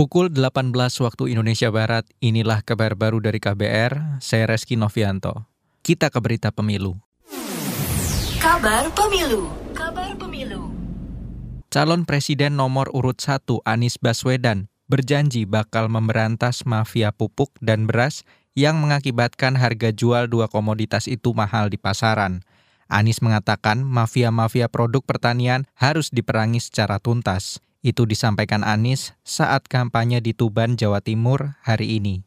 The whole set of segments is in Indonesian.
Pukul 18 waktu Indonesia Barat, inilah kabar baru dari KBR, saya Reski Novianto. Kita ke berita pemilu. Kabar Pemilu. Kabar Pemilu. Calon Presiden nomor urut 1 Anies Baswedan berjanji bakal memberantas mafia pupuk dan beras yang mengakibatkan harga jual dua komoditas itu mahal di pasaran. Anies mengatakan mafia-mafia produk pertanian harus diperangi secara tuntas. Itu disampaikan Anies saat kampanye di Tuban, Jawa Timur hari ini.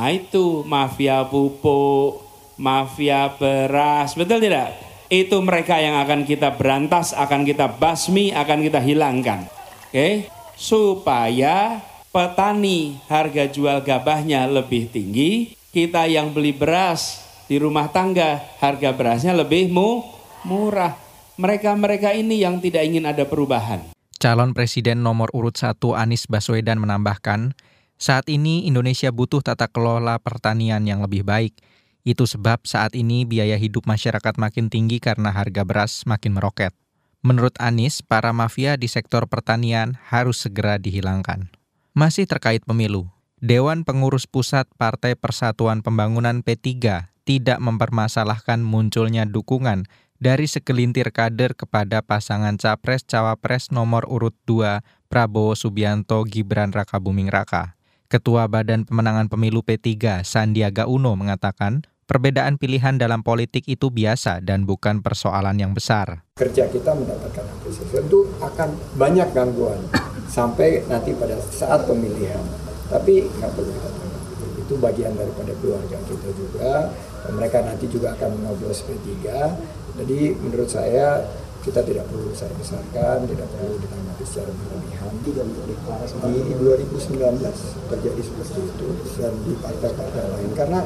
Nah itu mafia pupuk, mafia beras, betul tidak? Itu mereka yang akan kita berantas, akan kita basmi, akan kita hilangkan. Oke, supaya petani harga jual gabahnya lebih tinggi, kita yang beli beras di rumah tangga harga berasnya lebih mu murah. Mereka-mereka ini yang tidak ingin ada perubahan. Calon Presiden nomor urut 1 Anies Baswedan menambahkan, saat ini Indonesia butuh tata kelola pertanian yang lebih baik. Itu sebab saat ini biaya hidup masyarakat makin tinggi karena harga beras makin meroket. Menurut Anies, para mafia di sektor pertanian harus segera dihilangkan. Masih terkait pemilu, Dewan Pengurus Pusat Partai Persatuan Pembangunan P3 tidak mempermasalahkan munculnya dukungan dari segelintir kader kepada pasangan Capres-Cawapres nomor urut 2 Prabowo Subianto Gibran Raka Buming Raka. Ketua Badan Pemenangan Pemilu P3 Sandiaga Uno mengatakan, perbedaan pilihan dalam politik itu biasa dan bukan persoalan yang besar. Kerja kita mendapatkan apresiasi tentu akan banyak gangguan sampai nanti pada saat pemilihan. Tapi nggak perlu kita itu bagian daripada keluarga kita juga. Mereka nanti juga akan mengoblos P3 jadi menurut saya kita tidak perlu besar besarkan, tidak perlu ditanggapi secara berlebihan. Di 2019 terjadi seperti itu dan di partai-partai lain karena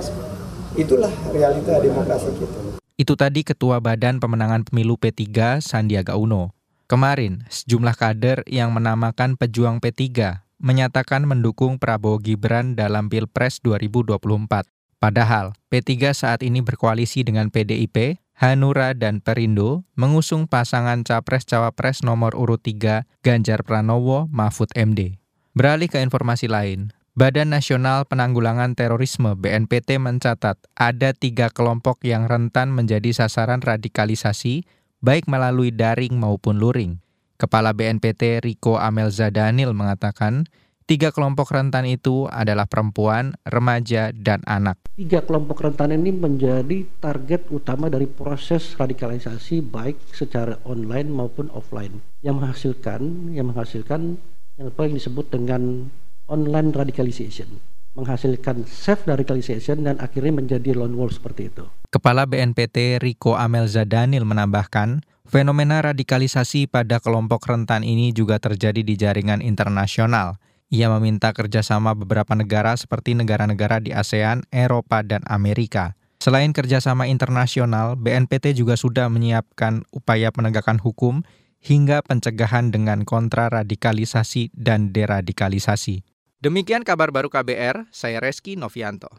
itulah realita demokrasi kita. Itu tadi Ketua Badan Pemenangan Pemilu P3 Sandiaga Uno. Kemarin, sejumlah kader yang menamakan pejuang P3 menyatakan mendukung Prabowo Gibran dalam Pilpres 2024. Padahal, P3 saat ini berkoalisi dengan PDIP, Hanura dan Perindo mengusung pasangan Capres-Cawapres nomor urut 3 Ganjar Pranowo Mahfud MD. Beralih ke informasi lain, Badan Nasional Penanggulangan Terorisme BNPT mencatat ada tiga kelompok yang rentan menjadi sasaran radikalisasi baik melalui daring maupun luring. Kepala BNPT Riko Amelza Daniel mengatakan Tiga kelompok rentan itu adalah perempuan, remaja, dan anak. Tiga kelompok rentan ini menjadi target utama dari proses radikalisasi baik secara online maupun offline yang menghasilkan yang menghasilkan yang paling disebut dengan online radicalization menghasilkan self radicalization dan akhirnya menjadi lone wolf seperti itu. Kepala BNPT Riko Amel Zadanil menambahkan, fenomena radikalisasi pada kelompok rentan ini juga terjadi di jaringan internasional ia meminta kerjasama beberapa negara seperti negara-negara di ASEAN, Eropa, dan Amerika. Selain kerjasama internasional, BNPT juga sudah menyiapkan upaya penegakan hukum hingga pencegahan dengan kontraradikalisasi dan deradikalisasi. Demikian kabar baru KBR, saya Reski Novianto.